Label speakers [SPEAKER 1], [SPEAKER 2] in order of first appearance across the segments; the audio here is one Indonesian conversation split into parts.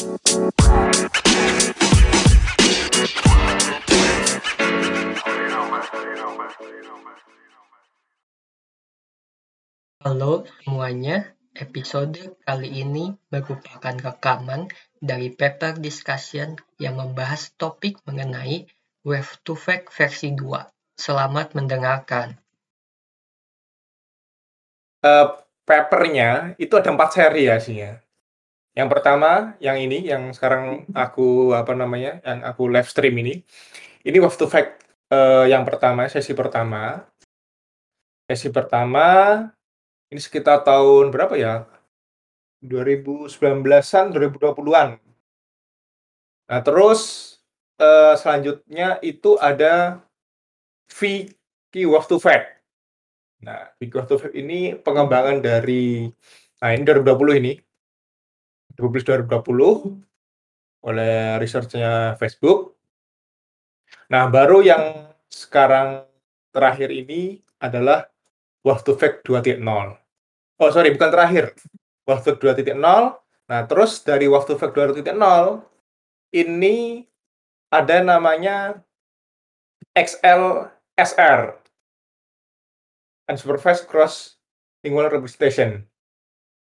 [SPEAKER 1] Halo semuanya, episode kali ini merupakan rekaman dari paper discussion yang membahas topik mengenai Wave to Fact versi 2. Selamat mendengarkan.
[SPEAKER 2] Uh, papernya itu ada empat seri ya sih ya. Yang pertama, yang ini, yang sekarang aku apa namanya, yang aku live stream ini, ini Wave to Fact uh, yang pertama, sesi pertama. Sesi pertama ini sekitar tahun berapa ya? 2019-an, 2020-an. Nah, terus uh, selanjutnya itu ada Vicky Wave to Fact. Nah, Vicky Wave to Fact ini pengembangan dari nah ini 2020 ini. 2020 oleh researchnya Facebook. Nah, baru yang sekarang terakhir ini adalah Wave to Fact 2.0. Oh sorry, bukan terakhir. Waktu 2.0. Nah, terus dari waktu Fact 2.0 ini ada namanya XLSR Unsupervised Cross Lingual Representation.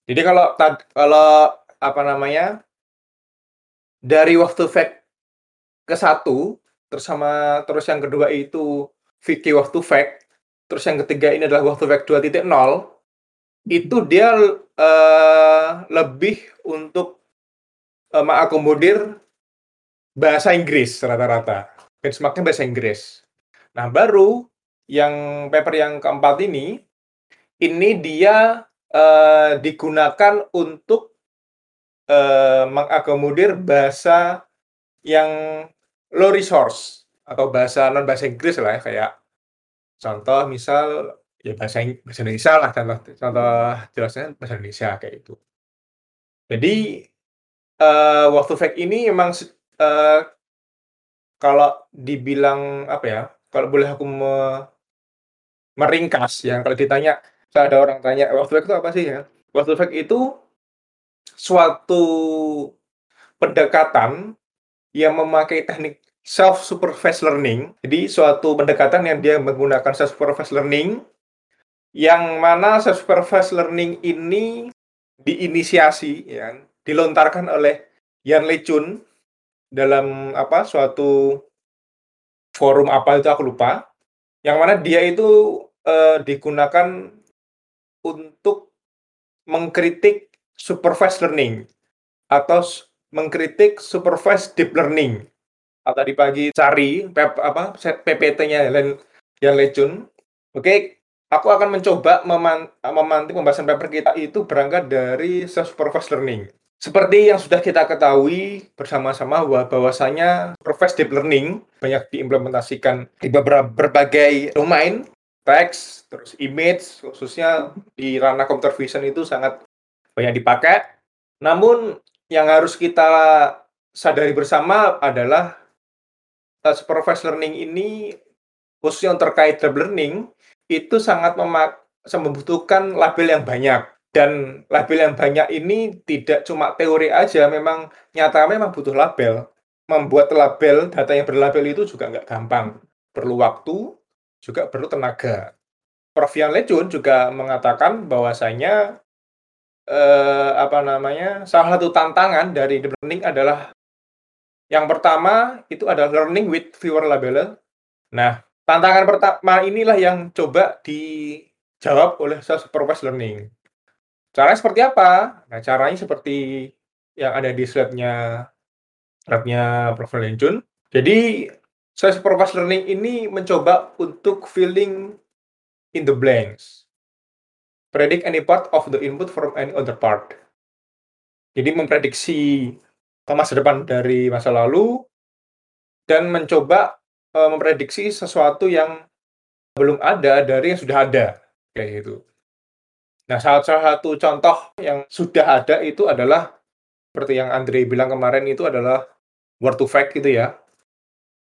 [SPEAKER 2] Jadi kalau kalau apa namanya dari waktu fact ke satu terus sama terus yang kedua itu Vicky waktu fact terus yang ketiga ini adalah waktu fact 2.0 itu dia, uh, lebih untuk, uh, mengakomodir bahasa Inggris rata-rata, benchmark bahasa Inggris. Nah, baru yang paper yang keempat ini, ini dia, uh, digunakan untuk, uh, mengakomodir bahasa yang low resource atau bahasa non bahasa Inggris lah ya, kayak contoh misal Ya bahasa bahasa Indonesia lah contoh contoh jelasnya bahasa Indonesia kayak itu. Jadi, uh, waktu fake ini memang uh, kalau dibilang apa ya, kalau boleh aku me meringkas ya, kalau ditanya ada orang tanya, waktu fake itu apa sih ya? Waktu fake itu suatu pendekatan yang memakai teknik self supervised learning. Jadi suatu pendekatan yang dia menggunakan self supervised learning yang mana self-supervised learning ini diinisiasi ya, dilontarkan oleh Yan Lechun dalam apa suatu forum apa itu aku lupa. Yang mana dia itu uh, digunakan untuk mengkritik supervised learning atau mengkritik supervised deep learning atau di pagi cari pep, apa PPT-nya Yan Lechun. Oke, Aku akan mencoba meman memantik pembahasan paper kita itu berangkat dari self-supervised learning. Seperti yang sudah kita ketahui bersama-sama bahwa bahwasanya supervised deep learning banyak diimplementasikan di beberapa berbagai domain, teks, terus image, khususnya di ranah computer vision itu sangat banyak dipakai. Namun yang harus kita sadari bersama adalah uh, supervised learning ini khususnya yang terkait deep learning itu sangat memak membutuhkan label yang banyak dan label yang banyak ini tidak cuma teori aja memang nyata memang butuh label membuat label data yang berlabel itu juga nggak gampang perlu waktu juga perlu tenaga Prof. Yan Lecun juga mengatakan bahwasanya eh, apa namanya salah satu tantangan dari deep learning adalah yang pertama itu adalah learning with fewer label. Nah, Tantangan pertama inilah yang coba dijawab oleh self-supervised learning. Caranya seperti apa? Nah, caranya seperti yang ada di slide-nya slide-nya Prof. Lencun. Jadi, self-supervised learning ini mencoba untuk filling in the blanks. Predict any part of the input from any other part. Jadi memprediksi masa depan dari masa lalu dan mencoba uh, memprediksi sesuatu yang belum ada dari yang sudah ada, kayak gitu. Nah, salah satu contoh yang sudah ada itu adalah seperti yang Andre bilang kemarin itu adalah word to fact gitu ya.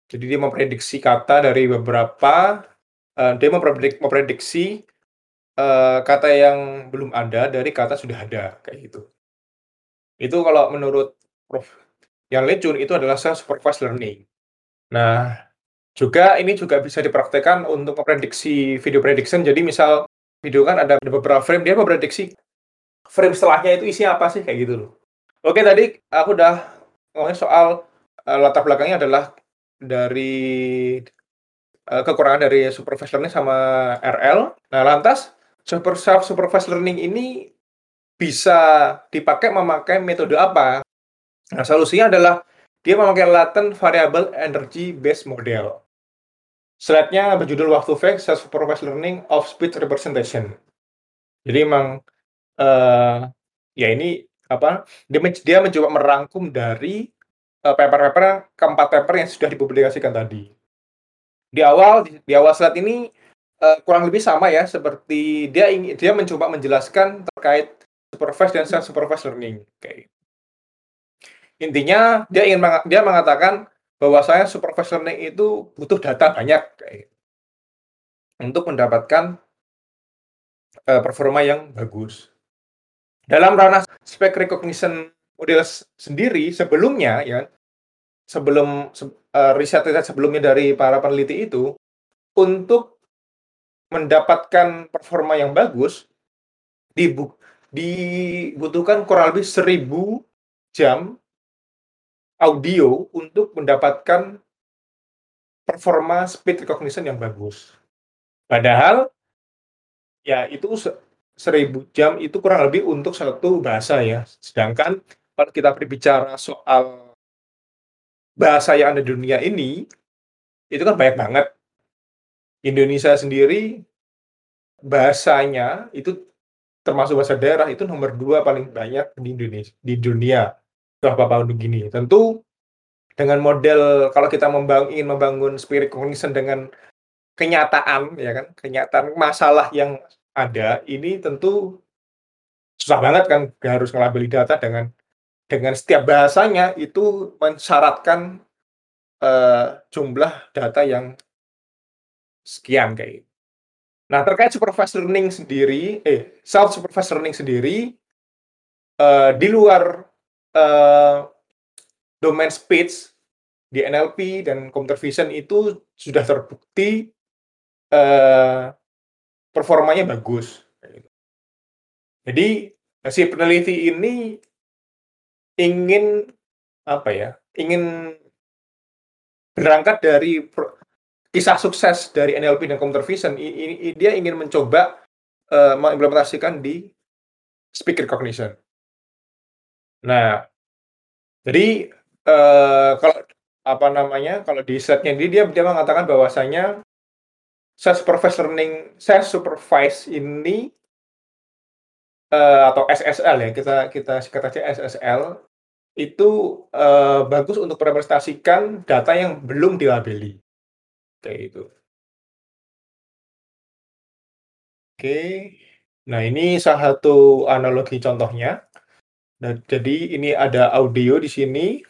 [SPEAKER 2] Jadi dia memprediksi kata dari beberapa uh, dia mempredik memprediksi, uh, kata yang belum ada dari kata sudah ada, kayak gitu. Itu kalau menurut yang lucu itu adalah self supervised learning. Nah, juga ini juga bisa dipraktekkan untuk memprediksi video prediction. Jadi misal video kan ada beberapa frame, dia memprediksi frame setelahnya itu isinya apa sih kayak gitu loh. Oke tadi aku udah ngomongin soal uh, latar belakangnya adalah dari uh, kekurangan dari supervised learning sama RL. Nah lantas super supervised learning ini bisa dipakai memakai metode apa? Nah solusinya adalah dia memakai latent variable energy based model. Slide-nya berjudul waktu fake self supervised learning of speech representation. Jadi emang uh, ya ini apa dia, dia mencoba merangkum dari uh, paper-paper keempat paper yang sudah dipublikasikan tadi. Di awal di awal slide ini uh, kurang lebih sama ya seperti dia ingin dia mencoba menjelaskan terkait supervised dan self supervised learning. Okay. Intinya dia ingin meng dia mengatakan bahwa saya supervised learning itu butuh data banyak kayak untuk mendapatkan uh, performa yang bagus. Dalam ranah spek recognition model sendiri sebelumnya ya, sebelum se uh, riset-riset sebelumnya dari para peneliti itu, untuk mendapatkan performa yang bagus, dibu dibutuhkan kurang lebih 1000 jam audio untuk mendapatkan performa speed recognition yang bagus. Padahal ya itu 1000 jam itu kurang lebih untuk satu bahasa ya. Sedangkan kalau kita berbicara soal bahasa yang ada di dunia ini, itu kan banyak banget. Indonesia sendiri bahasanya itu termasuk bahasa daerah itu nomor dua paling banyak di Indonesia di dunia setelah Papua Nugini. Tentu dengan model kalau kita membangun ingin membangun spirit recognition dengan kenyataan ya kan, kenyataan masalah yang ada, ini tentu susah banget kan harus ngelabeli data dengan dengan setiap bahasanya itu mensyaratkan uh, jumlah data yang sekian kayak gitu. Nah, terkait supervised learning sendiri, eh self supervised learning sendiri uh, di luar uh, domain speech di NLP dan computer vision itu sudah terbukti uh, performanya bagus. Gitu. Jadi si peneliti ini ingin apa ya? Ingin berangkat dari kisah sukses dari NLP dan computer vision. Ini, dia ingin mencoba uh, mengimplementasikan di speaker recognition. Nah, jadi uh, kalau apa namanya kalau di setnya ini dia dia mengatakan bahwasanya self supervised learning self supervised ini uh, atau SSL ya kita kita singkat aja SSL itu uh, bagus untuk merepresentasikan data yang belum dilabeli kayak itu. Oke, nah ini salah satu analogi contohnya. Nah, jadi ini ada audio di sini,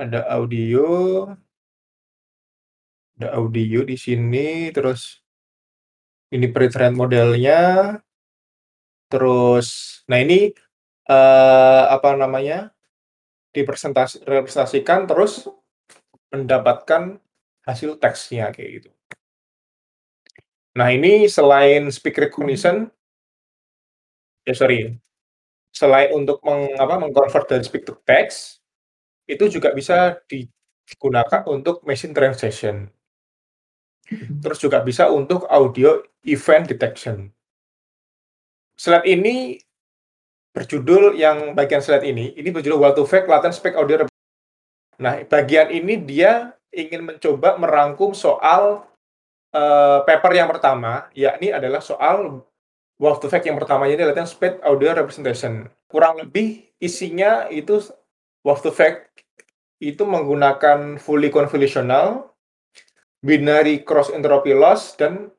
[SPEAKER 2] ada audio ada audio di sini, terus ini pre-trained modelnya. Terus, nah ini uh, apa namanya? Dipresentasikan terus mendapatkan hasil teksnya kayak gitu. Nah, ini selain speak recognition ya sorry, selain untuk meng, apa, mengkonvert dari speak to text, itu juga bisa digunakan untuk machine translation. Terus juga bisa untuk audio event detection. Slide ini berjudul yang bagian slide ini, ini berjudul What to Fake Latent Spec Audio. Nah, bagian ini dia ingin mencoba merangkum soal uh, paper yang pertama, yakni adalah soal to Fake yang pertamanya ini latent spec audio representation. Kurang lebih isinya itu to Fake itu menggunakan fully convolutional binary cross entropy loss dan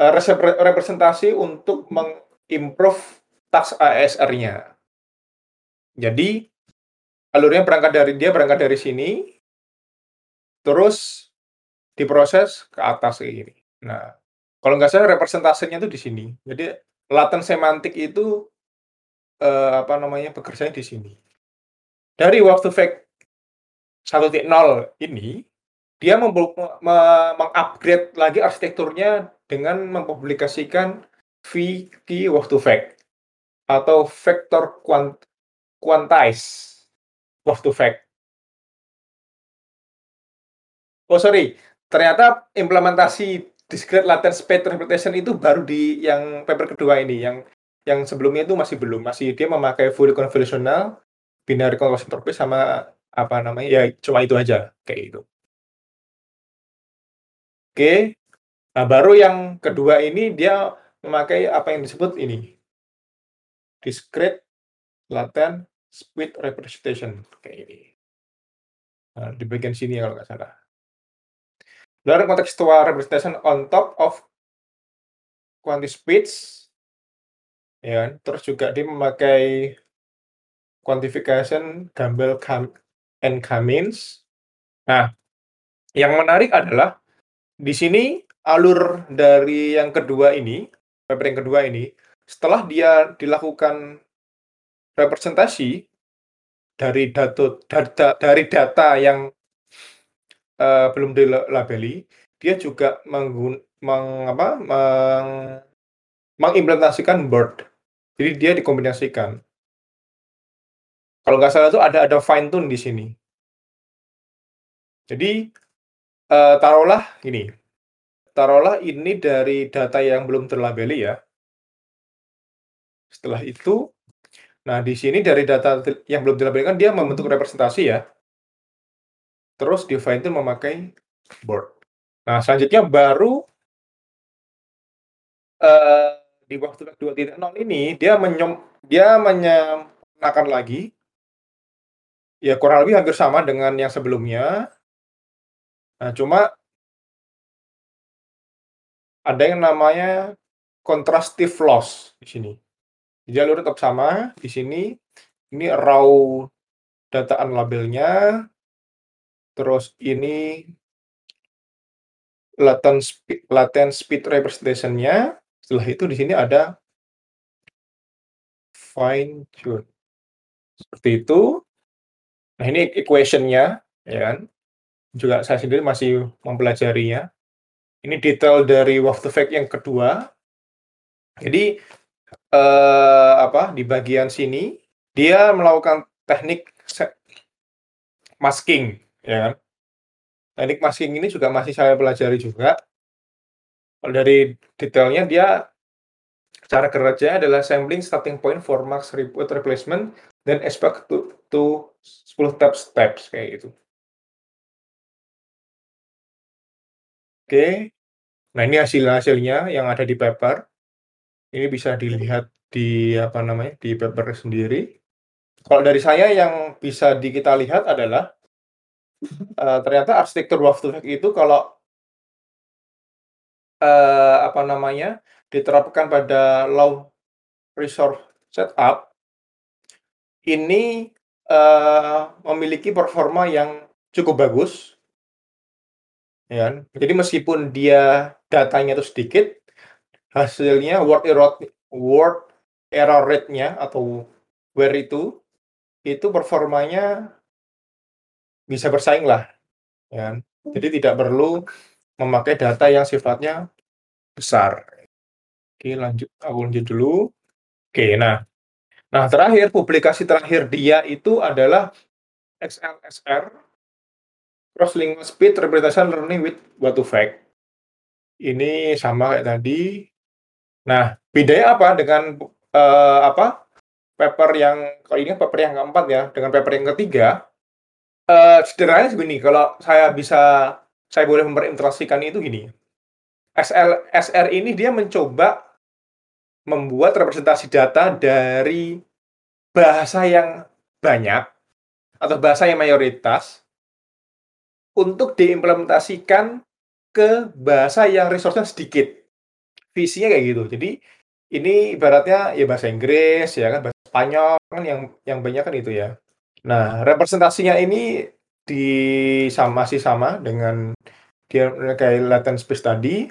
[SPEAKER 2] uh, representasi untuk mengimprove tax ASR-nya. Jadi alurnya berangkat dari dia berangkat dari sini, terus diproses ke atas kayak gini. Nah, kalau nggak salah representasinya itu di sini. Jadi latent semantik itu uh, apa namanya bekerjanya di sini. dari waktu fake 1.0 ini, dia mengupgrade lagi arsitekturnya dengan mempublikasikan VK waktu fake atau vector quant quantize waktu fake. Oh sorry, ternyata implementasi discrete latent state representation itu baru di yang paper kedua ini, yang yang sebelumnya itu masih belum, masih dia memakai Fourier convolutional, binary convolution tropis sama apa namanya? Ya cuma itu aja. Kayak itu. Oke, nah baru yang kedua ini dia memakai apa yang disebut ini? Discrete latent speed representation kayak ini. Nah, di bagian sini kalau nggak salah. Lalu contextual representation on top of quantity speeds ya kan? terus juga dia memakai quantification Campbell and Cummins. Nah, yang menarik adalah di sini alur dari yang kedua ini, paper yang kedua ini, setelah dia dilakukan representasi dari data, dari data yang uh, belum dilabeli, dia juga menggun, meng, apa, meng, mengimplementasikan bird. Jadi dia dikombinasikan. Kalau nggak salah itu ada ada fine tune di sini. Jadi uh, taruhlah ini, taruhlah ini dari data yang belum terlabeli ya. Setelah itu, nah di sini dari data yang belum terlabeli kan dia membentuk representasi ya. Terus define itu memakai board. Nah, selanjutnya baru uh, di waktu 2.0 ini dia menyem dia menyempurnakan lagi ya kurang lebih hampir sama dengan yang sebelumnya. Nah, cuma ada yang namanya contrastive loss di sini. Jalur tetap sama di sini. Ini raw data labelnya Terus ini latent speed, latent speed representation-nya. Setelah itu di sini ada fine tune. Seperti itu. Nah, ini equation-nya, ya kan. Juga saya sendiri masih mempelajarinya. Ini detail dari waktu fact yang kedua. Jadi eh, apa di bagian sini dia melakukan teknik masking ya kan. Teknik masking ini juga masih saya pelajari juga. Dari detailnya dia cara kerjanya adalah sampling starting point for max repeat replacement dan expect to, to 10 step steps kayak gitu. Oke. Nah, ini hasil-hasilnya yang ada di paper. Ini bisa dilihat di apa namanya? di paper sendiri. Kalau dari saya yang bisa di kita lihat adalah uh, ternyata arsitektur Waftufek itu kalau uh, apa namanya, diterapkan pada low resource setup, ini uh, memiliki performa yang cukup bagus. Ya kan? Jadi meskipun dia datanya itu sedikit, hasilnya word error word error rate-nya atau where itu, itu performanya bisa bersaing lah, ya kan. Jadi tidak perlu memakai data yang sifatnya besar. Oke, lanjut aku lanjut dulu. Oke, nah nah terakhir publikasi terakhir dia itu adalah XLSR Cross Lingual Speed Representation Learning with What to Fact. Ini sama kayak tadi. Nah, bedanya apa dengan uh, apa paper yang kalau ini paper yang keempat ya dengan paper yang ketiga Uh, sederhananya begini, kalau saya bisa saya boleh memperilustrasikan itu gini. SL SR ini dia mencoba membuat representasi data dari bahasa yang banyak atau bahasa yang mayoritas untuk diimplementasikan ke bahasa yang resource-nya sedikit. Visinya kayak gitu. Jadi ini ibaratnya ya bahasa Inggris ya kan, bahasa Spanyol kan yang yang banyak kan itu ya. Nah, representasinya ini di sama masih sama dengan dia kayak latent space tadi.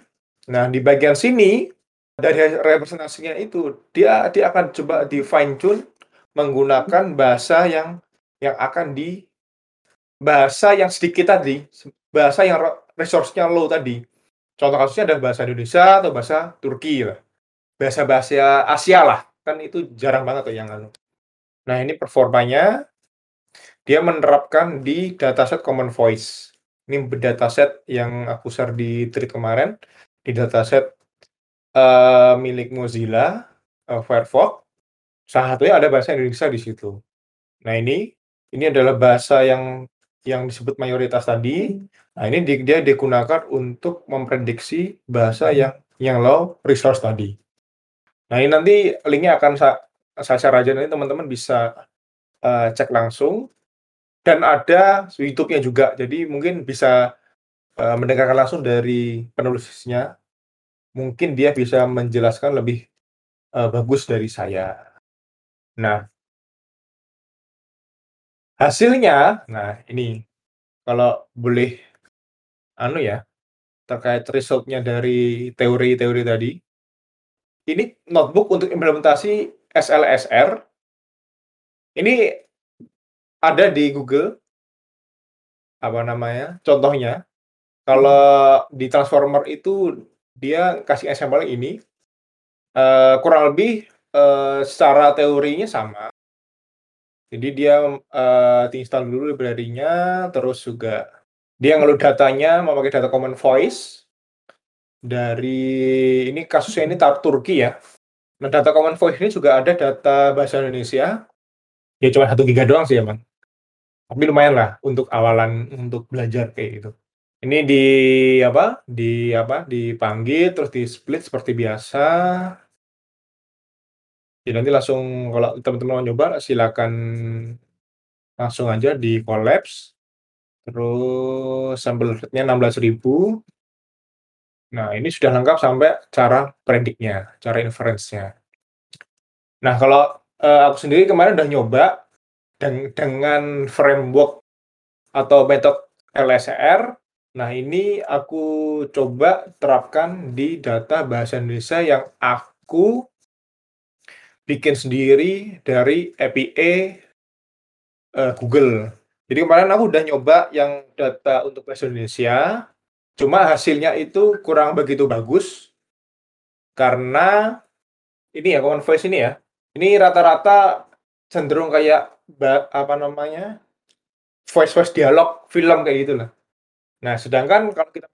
[SPEAKER 2] Nah, di bagian sini dari representasinya itu dia dia akan coba di fine tune menggunakan bahasa yang yang akan di bahasa yang sedikit tadi, bahasa yang resource-nya low tadi. Contoh kasusnya ada bahasa Indonesia atau bahasa Turki lah. Bahasa-bahasa Asia lah, kan itu jarang banget tuh yang anu. Nah, ini performanya dia menerapkan di dataset Common Voice. Ini dataset yang aku share di tweet kemarin, di dataset uh, milik Mozilla, uh, Firefox. Salah satunya ada bahasa Indonesia di situ. Nah, ini ini adalah bahasa yang yang disebut mayoritas tadi. Nah, ini di, dia digunakan untuk memprediksi bahasa yang yang low resource tadi. Nah, ini nanti linknya akan saya, saya share aja nanti teman-teman bisa uh, cek langsung. Dan ada YouTube-nya juga, jadi mungkin bisa uh, mendengarkan langsung dari penulisnya. Mungkin dia bisa menjelaskan lebih uh, bagus dari saya. Nah, hasilnya, nah ini kalau boleh anu ya, terkait resultnya dari teori-teori tadi. Ini notebook untuk implementasi SLSR. Ini ada di Google. Apa namanya, contohnya, kalau di transformer itu dia kasih example ini, uh, kurang lebih, uh, secara teorinya sama. Jadi dia, uh, diinstal dulu library-nya, terus juga dia ngeload datanya memakai data common voice dari ini kasusnya ini tar Turki ya. Nah, data common voice ini juga ada data bahasa Indonesia. Ya cuma satu giga doang sih emang. Tapi lumayan lah untuk awalan untuk belajar kayak gitu. Ini di apa, di apa, dipanggil terus di-split seperti biasa. Ya nanti langsung kalau teman-teman mau nyoba silakan langsung aja di collapse. Terus sambil rate-nya 16.000. Nah, ini sudah lengkap sampai cara prediknya, cara inference-nya. Nah, kalau uh, aku sendiri kemarin udah nyoba dan dengan framework atau metode LSR. Nah, ini aku coba terapkan di data bahasa Indonesia yang aku bikin sendiri dari API uh, Google. Jadi kemarin aku udah nyoba yang data untuk bahasa Indonesia, cuma hasilnya itu kurang begitu bagus karena ini ya common voice ini ya. Ini rata-rata cenderung kayak apa namanya? voice voice dialog film kayak gitu lah. Nah, sedangkan kalau kita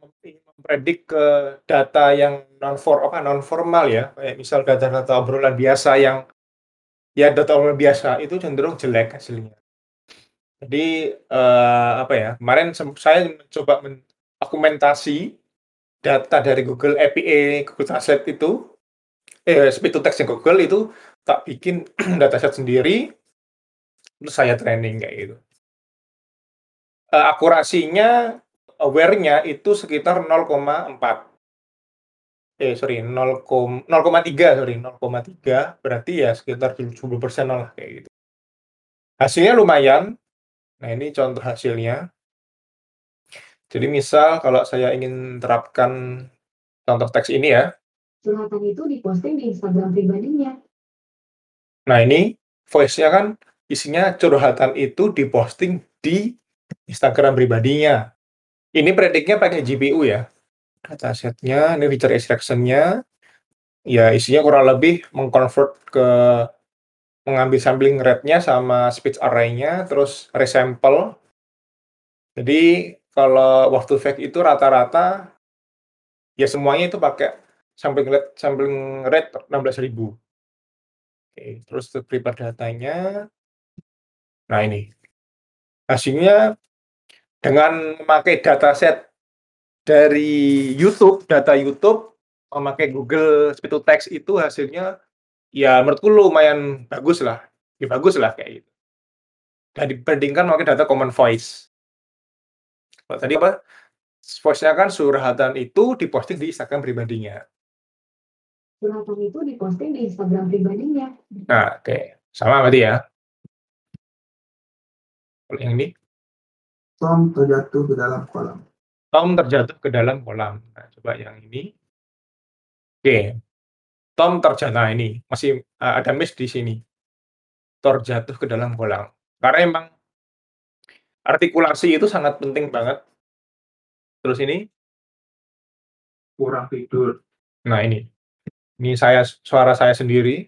[SPEAKER 2] mempredik ke data yang non for apa non formal ya, kayak misal data-data obrolan biasa yang ya data obrolan biasa itu cenderung jelek hasilnya. Jadi, uh, apa ya, kemarin saya mencoba men argumentasi data dari Google API, Google Translate itu, eh, speech to text Google itu tak bikin dataset sendiri, terus saya training kayak gitu. Uh, akurasinya, aware-nya itu sekitar 0,4. Eh, sorry, 0,3 sorry, 0,3 berarti ya sekitar 70% lah kayak gitu. Hasilnya lumayan, Nah, ini contoh hasilnya. Jadi misal kalau saya ingin terapkan contoh teks ini ya.
[SPEAKER 3] Curhatan itu diposting di Instagram pribadinya.
[SPEAKER 2] Nah, ini voice-nya kan isinya curhatan itu diposting di Instagram pribadinya. Ini prediknya pakai GPU ya. Datasetnya, ini feature extraction-nya. Ya, isinya kurang lebih mengconvert ke mengambil sampling rate-nya sama speech array-nya, terus resample. Jadi kalau waktu fake itu rata-rata ya semuanya itu pakai sampling rate sampling rate 16.000. Oke, terus prepare datanya. Nah ini. Hasilnya dengan memakai dataset dari YouTube, data YouTube, memakai Google Speech to Text itu hasilnya ya menurutku lumayan bagus lah, ya bagus lah kayak gitu. Dan dibandingkan pakai data common voice. Kalau tadi apa? Voice-nya kan surhatan itu diposting di Instagram pribadinya.
[SPEAKER 3] Surhatan itu diposting di Instagram pribadinya.
[SPEAKER 2] Nah, oke. Okay. Sama berarti ya. Kalau yang ini?
[SPEAKER 4] Tom terjatuh ke dalam kolam.
[SPEAKER 2] Tom terjatuh ke dalam kolam. Nah, coba yang ini. Oke. Okay. Tom terjatuh nah ini masih uh, ada miss di sini. Terjatuh ke dalam kolam. Karena emang artikulasi itu sangat penting banget. Terus ini
[SPEAKER 4] kurang tidur.
[SPEAKER 2] Nah ini, ini saya suara saya sendiri.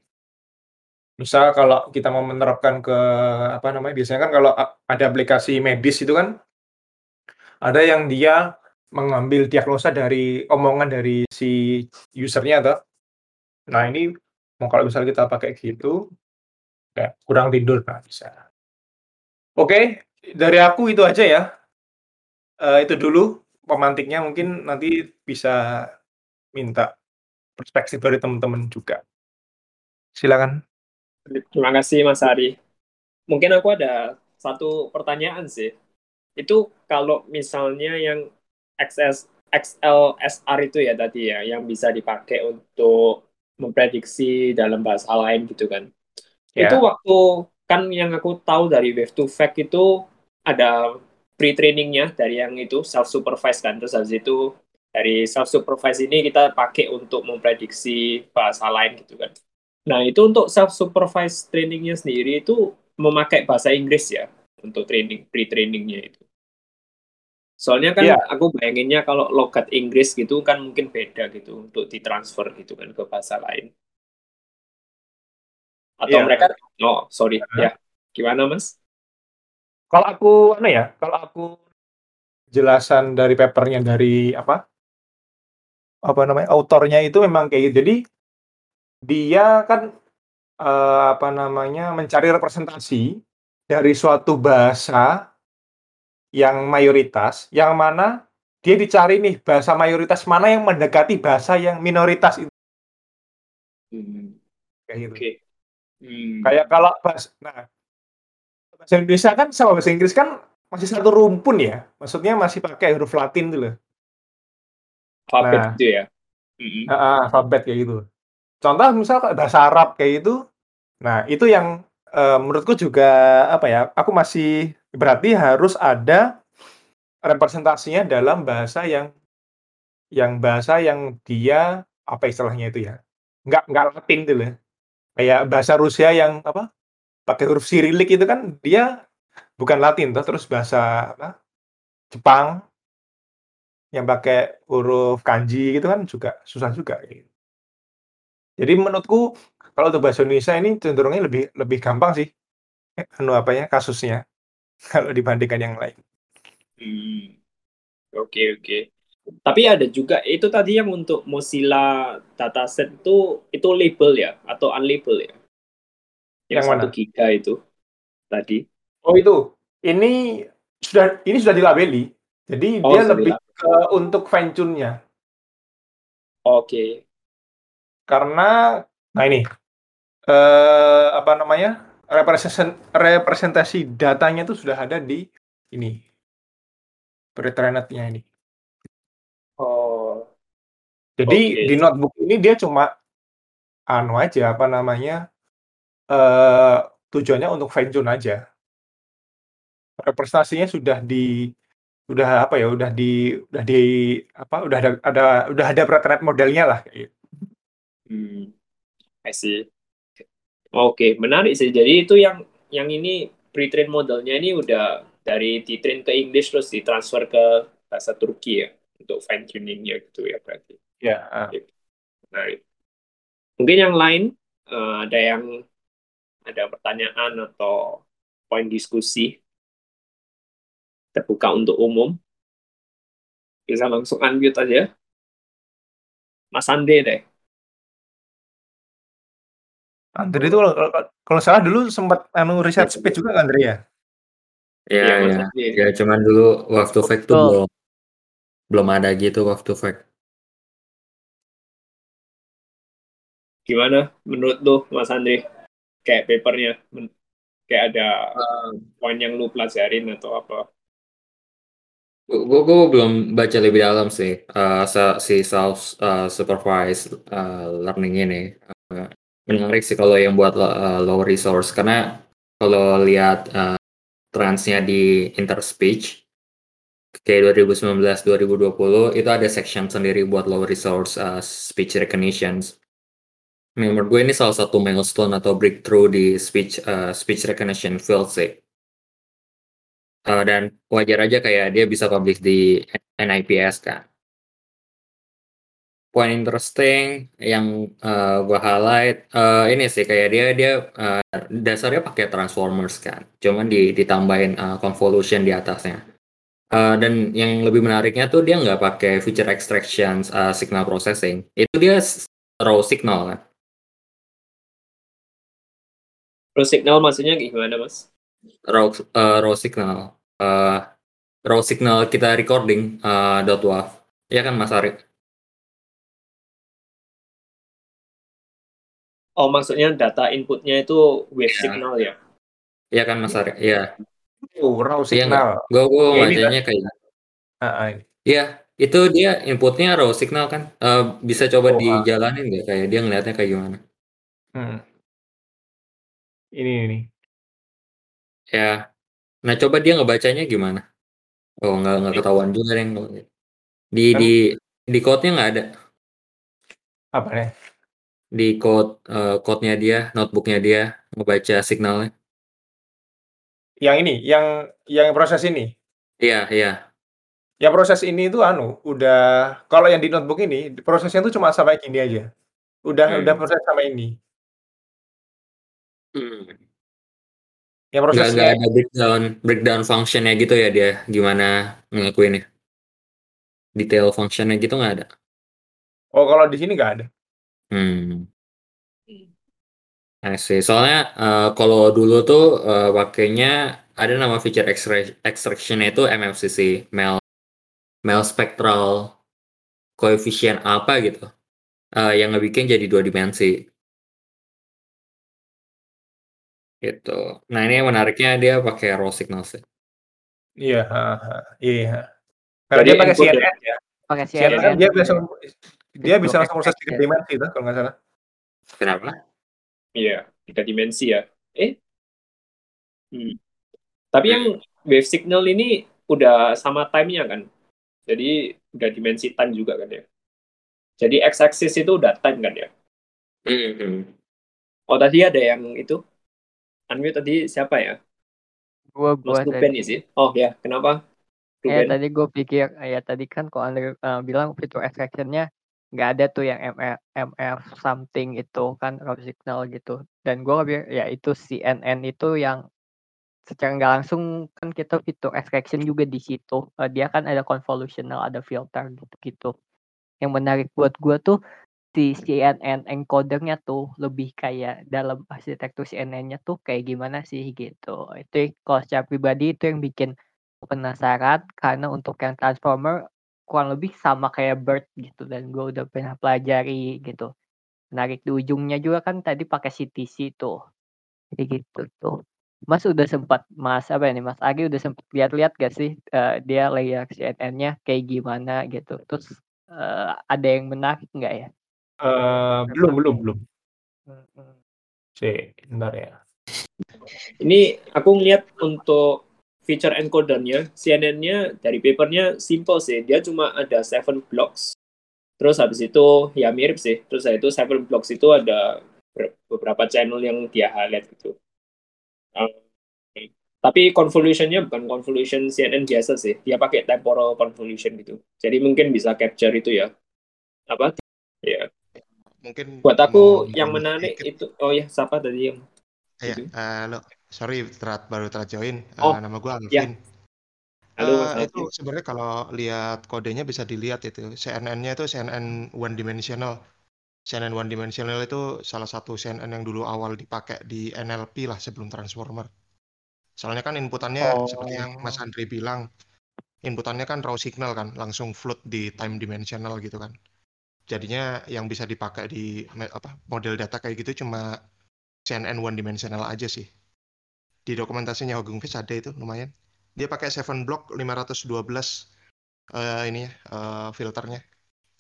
[SPEAKER 2] Misal kalau kita mau menerapkan ke apa namanya biasanya kan kalau ada aplikasi medis itu kan ada yang dia mengambil diagnosa dari omongan dari si usernya atau nah ini mau kalau misalnya kita pakai gitu kayak kurang tidur nah bisa. Oke, dari aku itu aja ya. Uh, itu dulu pemantiknya mungkin nanti bisa minta perspektif dari teman-teman juga. Silakan.
[SPEAKER 5] Terima kasih Mas Ari. Mungkin aku ada satu pertanyaan sih. Itu kalau misalnya yang XS, XLSR itu ya tadi ya, yang bisa dipakai untuk memprediksi dalam bahasa lain gitu kan. Yeah. Itu waktu kan yang aku tahu dari Wave to Fact itu ada pre-trainingnya dari yang itu self supervised kan terus habis itu dari self supervised ini kita pakai untuk memprediksi bahasa lain gitu kan Nah, itu untuk self-supervised trainingnya sendiri itu memakai bahasa Inggris ya untuk training, pre-trainingnya itu. Soalnya kan yeah. aku bayanginnya kalau logat Inggris gitu kan mungkin beda gitu untuk ditransfer gitu kan ke bahasa lain. Atau yeah. mereka, oh sorry, -huh. ya gimana mas?
[SPEAKER 2] Kalau aku, apa ya, kalau aku jelasan dari papernya dari apa, apa namanya, autornya itu memang kayak gitu. Jadi dia kan, uh, apa namanya, mencari representasi dari suatu bahasa yang mayoritas, yang mana dia dicari nih bahasa mayoritas mana yang mendekati bahasa yang minoritas itu. Hmm. Kayak gitu. Okay. Hmm. Kayak kalau bahasa nah, bahasa Indonesia kan sama bahasa Inggris kan masih satu rumpun ya, maksudnya masih pakai huruf Latin loh.
[SPEAKER 5] Alfabet nah, gitu ya?
[SPEAKER 2] Mm alfabet kayak gitu. Contoh misal bahasa Arab kayak itu, nah itu yang, uh, menurutku juga apa ya, aku masih berarti harus ada representasinya dalam bahasa yang yang bahasa yang dia apa istilahnya itu ya, nggak nggak Latin gitu loh. Kayak bahasa Rusia yang apa, pakai huruf Sirilik itu kan dia bukan Latin toh, terus bahasa apa, Jepang yang pakai huruf kanji gitu kan juga susah juga gitu. Jadi menurutku kalau untuk bahasa Indonesia ini cenderungnya lebih lebih gampang sih, anu apanya, kasusnya, kalau dibandingkan yang lain.
[SPEAKER 5] Hmm. Oke oke. Tapi ada juga itu tadi yang untuk Mozilla dataset itu itu label ya atau unlabel ya? Yang, yang mana? giga itu tadi.
[SPEAKER 2] Oh itu, ini sudah ini sudah dilabeli. Jadi oh, dia lebih ke untuk fine tune-nya.
[SPEAKER 5] Oke.
[SPEAKER 2] Karena nah ini, eh, apa namanya, representasi representasi datanya itu sudah ada di ini, pre-trained-nya ini.
[SPEAKER 5] Oh.
[SPEAKER 2] Jadi okay. di notebook ini dia cuma anu aja, apa namanya, eh, tujuannya untuk fine tune aja. Representasinya sudah di udah apa ya, udah di udah di apa, udah ada ada udah ada pre-trained modelnya lah gitu.
[SPEAKER 5] Hmm, I see. Oke, menarik sih. Jadi itu yang yang ini pre-train modelnya ini udah dari di-train ke English terus ditransfer ke bahasa Turki ya untuk fine tuningnya gitu ya berarti.
[SPEAKER 2] Ya. Uh.
[SPEAKER 5] Menarik. Mungkin yang lain uh, ada yang ada pertanyaan atau poin diskusi terbuka untuk umum. Bisa langsung unmute aja. Mas Ande deh.
[SPEAKER 2] Andre itu kalau, kalau salah dulu sempat anu riset iya. speed juga kan Andre ya?
[SPEAKER 6] Iya, ya, ya. ya cuman dulu waktu fact tuh belum belum ada gitu waktu fact.
[SPEAKER 5] Gimana menurut lu Mas Andre? Kayak papernya kayak ada uh, poin yang lu pelajarin atau apa?
[SPEAKER 6] Gue gue belum baca lebih dalam sih uh, si self uh, supervised uh, learning ini. Uh, Menarik sih kalau yang buat uh, low resource karena kalau lihat uh, transnya di interspeech kayak 2019 2020 itu ada section sendiri buat low resource uh, speech recognitions. Menurut gue ini salah satu milestone atau breakthrough di speech uh, speech recognition field sih. Uh, dan wajar aja kayak dia bisa publish di NIPS kan. Point interesting yang uh, gua highlight uh, ini sih kayak dia dia uh, dasarnya pakai transformers kan, cuman di, ditambahin uh, convolution di atasnya. Uh, dan yang lebih menariknya tuh dia nggak pakai feature extraction uh, signal processing, itu dia raw signal kan.
[SPEAKER 5] Raw signal maksudnya gimana mas?
[SPEAKER 6] Raw, uh, raw signal, uh, raw signal kita recording uh, dot wav, ya kan Mas Ari?
[SPEAKER 5] Oh maksudnya data inputnya itu wave
[SPEAKER 6] Ya.
[SPEAKER 5] signal ya?
[SPEAKER 6] Iya kan Mas Ari? Iya.
[SPEAKER 2] Oh, raw
[SPEAKER 6] Iya
[SPEAKER 2] signal.
[SPEAKER 6] Gue gue
[SPEAKER 2] Ya, ini
[SPEAKER 6] bacanya kayak
[SPEAKER 2] Ah, ah.
[SPEAKER 6] Iya, itu dia inputnya raw signal kan. Eh, bisa coba
[SPEAKER 2] Oh, ah.
[SPEAKER 6] dijalanin nggak kayak dia ngelihatnya kayak gimana?
[SPEAKER 2] Hmm. Ini ini.
[SPEAKER 6] Ya. Nah, coba dia ngebacanya gimana? Oh, nggak nggak ketahuan juga deh. Di
[SPEAKER 2] Kan-
[SPEAKER 6] di di code-nya nggak ada.
[SPEAKER 2] Apa nih?
[SPEAKER 6] Di code eh, code-nya dia, notebook-nya dia ngebaca signalnya.
[SPEAKER 2] Yang ini, yang yang proses ini.
[SPEAKER 6] Iya, iya.
[SPEAKER 2] Ya proses ini itu anu, udah kalau yang di notebook ini prosesnya tuh cuma sampai gini aja. Udah
[SPEAKER 6] Hmm.
[SPEAKER 2] udah proses sampai ini.
[SPEAKER 6] Hmm.
[SPEAKER 2] Yang prosesnya
[SPEAKER 6] nggak ada breakdown breakdown function-nya gitu ya dia gimana ngelakuinnya. Detail function-nya gitu nggak ada.
[SPEAKER 2] Oh, kalau di sini nggak ada.
[SPEAKER 6] Hmm. I see. Soalnya eh, kalau dulu tuh eh, pakainya ada nama feature extra- extraction itu MFCC, Mel Mel Spectral Coefficient apa gitu, eh, yang ngebikin jadi dua dimensi. Gitu. Nah ini yang menariknya dia pakai raw signal sih.
[SPEAKER 2] Iya, iya. Karena
[SPEAKER 5] Jadi
[SPEAKER 2] dia pakai. CNN ya.
[SPEAKER 7] pakai
[SPEAKER 2] CNN kan
[SPEAKER 7] CNN
[SPEAKER 2] dia bisa dia bisa
[SPEAKER 7] Bit
[SPEAKER 2] langsung proses tiga dimensi tuh kalau nggak salah.
[SPEAKER 6] Kenapa?
[SPEAKER 5] Iya, tiga dimensi ya. Eh? Hmm. Tapi yang wave signal ini udah sama time-nya kan? Jadi udah dimensi time juga kan ya? Jadi x-axis itu udah time kan ya?
[SPEAKER 6] Hmm.
[SPEAKER 5] Oh tadi ada yang itu? Unmute tadi siapa ya?
[SPEAKER 7] Gua
[SPEAKER 5] Mas
[SPEAKER 7] gua
[SPEAKER 5] Ruben
[SPEAKER 7] tadi.
[SPEAKER 5] sih? Oh ya, kenapa?
[SPEAKER 7] Ya
[SPEAKER 5] Ruben?
[SPEAKER 7] tadi gue pikir ya tadi kan kok Andre eh, bilang fitur extraction-nya nggak ada tuh yang MF, MF something itu kan raw signal gitu. Dan gue pikir ya itu CNN itu yang secara nggak langsung kan kita fitur extraction juga di situ. Eh, dia kan ada convolutional, ada filter gitu-gitu. Yang menarik buat gue tuh si CNN encodernya tuh lebih kayak dalam arsitektur CNN-nya tuh kayak gimana sih gitu. Itu kalau secara pribadi itu yang bikin penasaran karena untuk yang transformer kurang lebih sama kayak bird gitu dan gue udah pernah pelajari gitu. Menarik di ujungnya juga kan tadi pakai CTC tuh. Jadi gitu tuh. Mas udah sempat Mas apa ini Mas Agi udah sempat lihat-lihat gak sih eh, dia layer CNN-nya kayak gimana gitu. Terus eh, ada yang menarik nggak ya?
[SPEAKER 2] Eh, belum belum belum.
[SPEAKER 7] Mm-mm.
[SPEAKER 2] Sih, bentar ya.
[SPEAKER 5] Ini aku ngeliat untuk feature encodernya, CNN-nya dari papernya simple sih. Dia cuma ada seven blocks. Terus habis itu ya mirip sih. Terus habis itu seven blocks itu ada ber- beberapa channel yang dia highlight gitu. Um, tapi convolutionnya bukan convolution CNN biasa sih. Dia pakai temporal convolution gitu. Jadi mungkin bisa capture itu ya. Apa? Ya.
[SPEAKER 8] Mungkin
[SPEAKER 5] Buat aku yang menarik itu, oh ya siapa tadi yang
[SPEAKER 8] Iya,
[SPEAKER 5] itu?
[SPEAKER 8] eh, lo, sorry telat baru telat join. Eh,
[SPEAKER 5] Oh,
[SPEAKER 8] nama gue
[SPEAKER 5] ya.
[SPEAKER 8] Alvin.
[SPEAKER 5] Halo,
[SPEAKER 8] Eh,
[SPEAKER 5] Mas
[SPEAKER 8] itu sebenarnya kalau lihat kodenya bisa dilihat itu CNN-nya itu CNN one dimensional. CNN one dimensional itu salah satu CNN yang dulu awal dipakai di NLP lah sebelum transformer. Soalnya kan inputannya seperti yang Mas
[SPEAKER 2] Oh.
[SPEAKER 8] Andre bilang, inputannya kan raw signal kan, langsung float di time dimensional gitu kan. Jadinya yang bisa dipakai di apa model data kayak gitu cuma CNN one dimensional aja sih. Di dokumentasinya Hugging Face ada itu lumayan. Dia pakai 7 block 512 eh ini ya eh, filternya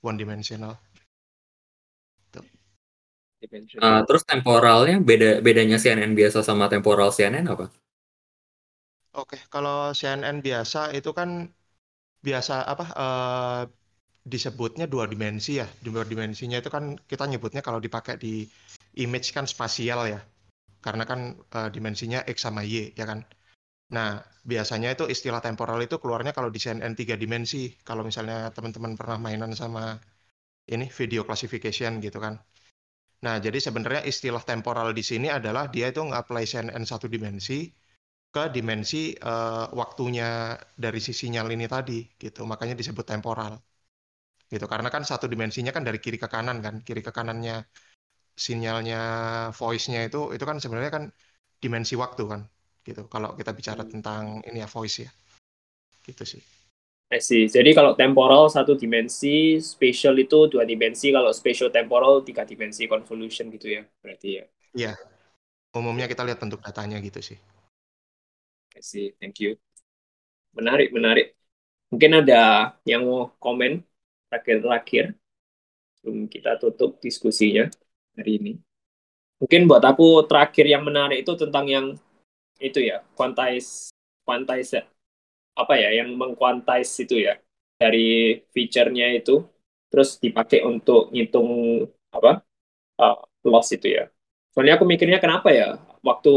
[SPEAKER 8] one dimensional.
[SPEAKER 6] Eh, terus temporalnya beda bedanya CNN biasa sama temporal CNN apa?
[SPEAKER 8] Oke, kalau CNN biasa itu kan biasa apa eh, disebutnya dua dimensi ya. Dua dimensinya itu kan kita nyebutnya kalau dipakai di image kan spasial ya. Karena kan eh, dimensinya X sama Y ya kan. Nah, biasanya itu istilah temporal itu keluarnya kalau di CNN tiga dimensi. Kalau misalnya teman-teman pernah mainan sama ini video classification gitu kan. Nah, jadi sebenarnya istilah temporal di sini adalah dia itu nge-apply CNN satu dimensi ke dimensi uh, waktunya dari sisi sinyal ini tadi gitu. Makanya disebut temporal. Gitu. Karena kan satu dimensinya kan dari kiri ke kanan kan. Kiri ke kanannya sinyalnya voice-nya itu itu kan sebenarnya kan dimensi waktu kan gitu kalau kita bicara
[SPEAKER 5] Hmm.
[SPEAKER 8] tentang ini ya voice ya gitu sih
[SPEAKER 5] I see. Jadi kalau temporal satu dimensi, spatial itu dua dimensi, kalau spatial temporal tiga dimensi convolution gitu ya, berarti ya.
[SPEAKER 8] iya umumnya kita lihat bentuk datanya gitu sih
[SPEAKER 5] I see. Thank you. Menarik, menarik. Mungkin ada yang mau komen terakhir-terakhir sebelum kita tutup diskusinya hari ini. Mungkin buat aku terakhir yang menarik itu tentang yang itu ya, quantize, quantize apa ya, yang mengquantize itu ya dari feature-nya itu, terus dipakai untuk ngitung apa uh, loss itu ya. Soalnya aku mikirnya kenapa ya waktu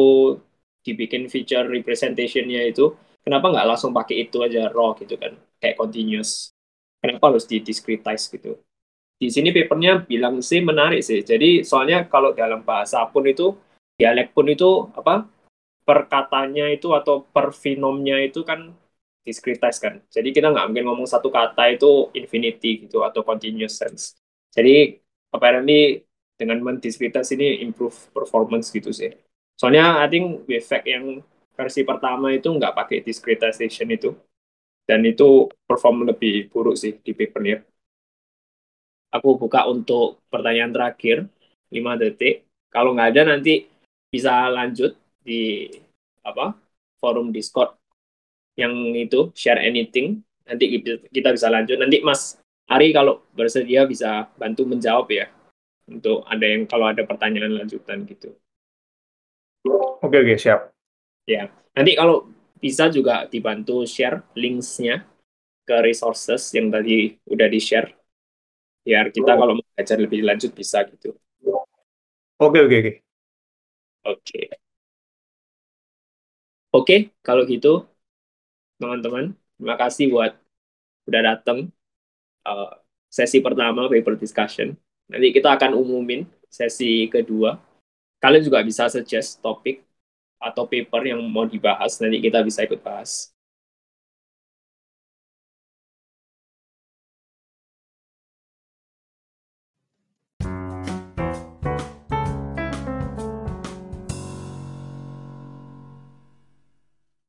[SPEAKER 5] dibikin feature representation-nya itu, kenapa nggak langsung pakai itu aja raw gitu kan, kayak continuous. Kenapa harus di discretize gitu? Di sini papernya bilang sih menarik sih. Jadi soalnya kalau dalam bahasa pun itu, dialek pun itu apa per katanya itu atau per finomnya itu kan discretize kan. Jadi kita nggak mungkin ngomong satu kata itu infinity gitu atau continuous sense. Jadi apparently dengan mendiscretize ini improve performance gitu sih. Soalnya I think Wavefak yang versi pertama itu nggak pakai discretization itu. Dan itu perform lebih buruk sih di papernya. Aku buka untuk pertanyaan terakhir, 5 detik. Kalau nggak ada nanti bisa lanjut di apa forum Discord yang itu share anything. Nanti kita bisa lanjut. Nanti Mas Ari kalau bersedia bisa bantu menjawab ya untuk ada yang kalau ada pertanyaan lanjutan gitu.
[SPEAKER 2] Oke oke siap.
[SPEAKER 5] Ya nanti kalau bisa juga dibantu share linksnya ke resources yang tadi udah di share biar kita kalau mau belajar lebih lanjut bisa gitu
[SPEAKER 2] oke oke oke
[SPEAKER 5] oke oke kalau gitu teman-teman. Terima kasih buat udah datang uh, sesi pertama paper discussion. Nanti kita akan umumin sesi kedua. Kalian juga bisa suggest topik atau paper yang mau dibahas. Nanti kita bisa ikut bahas.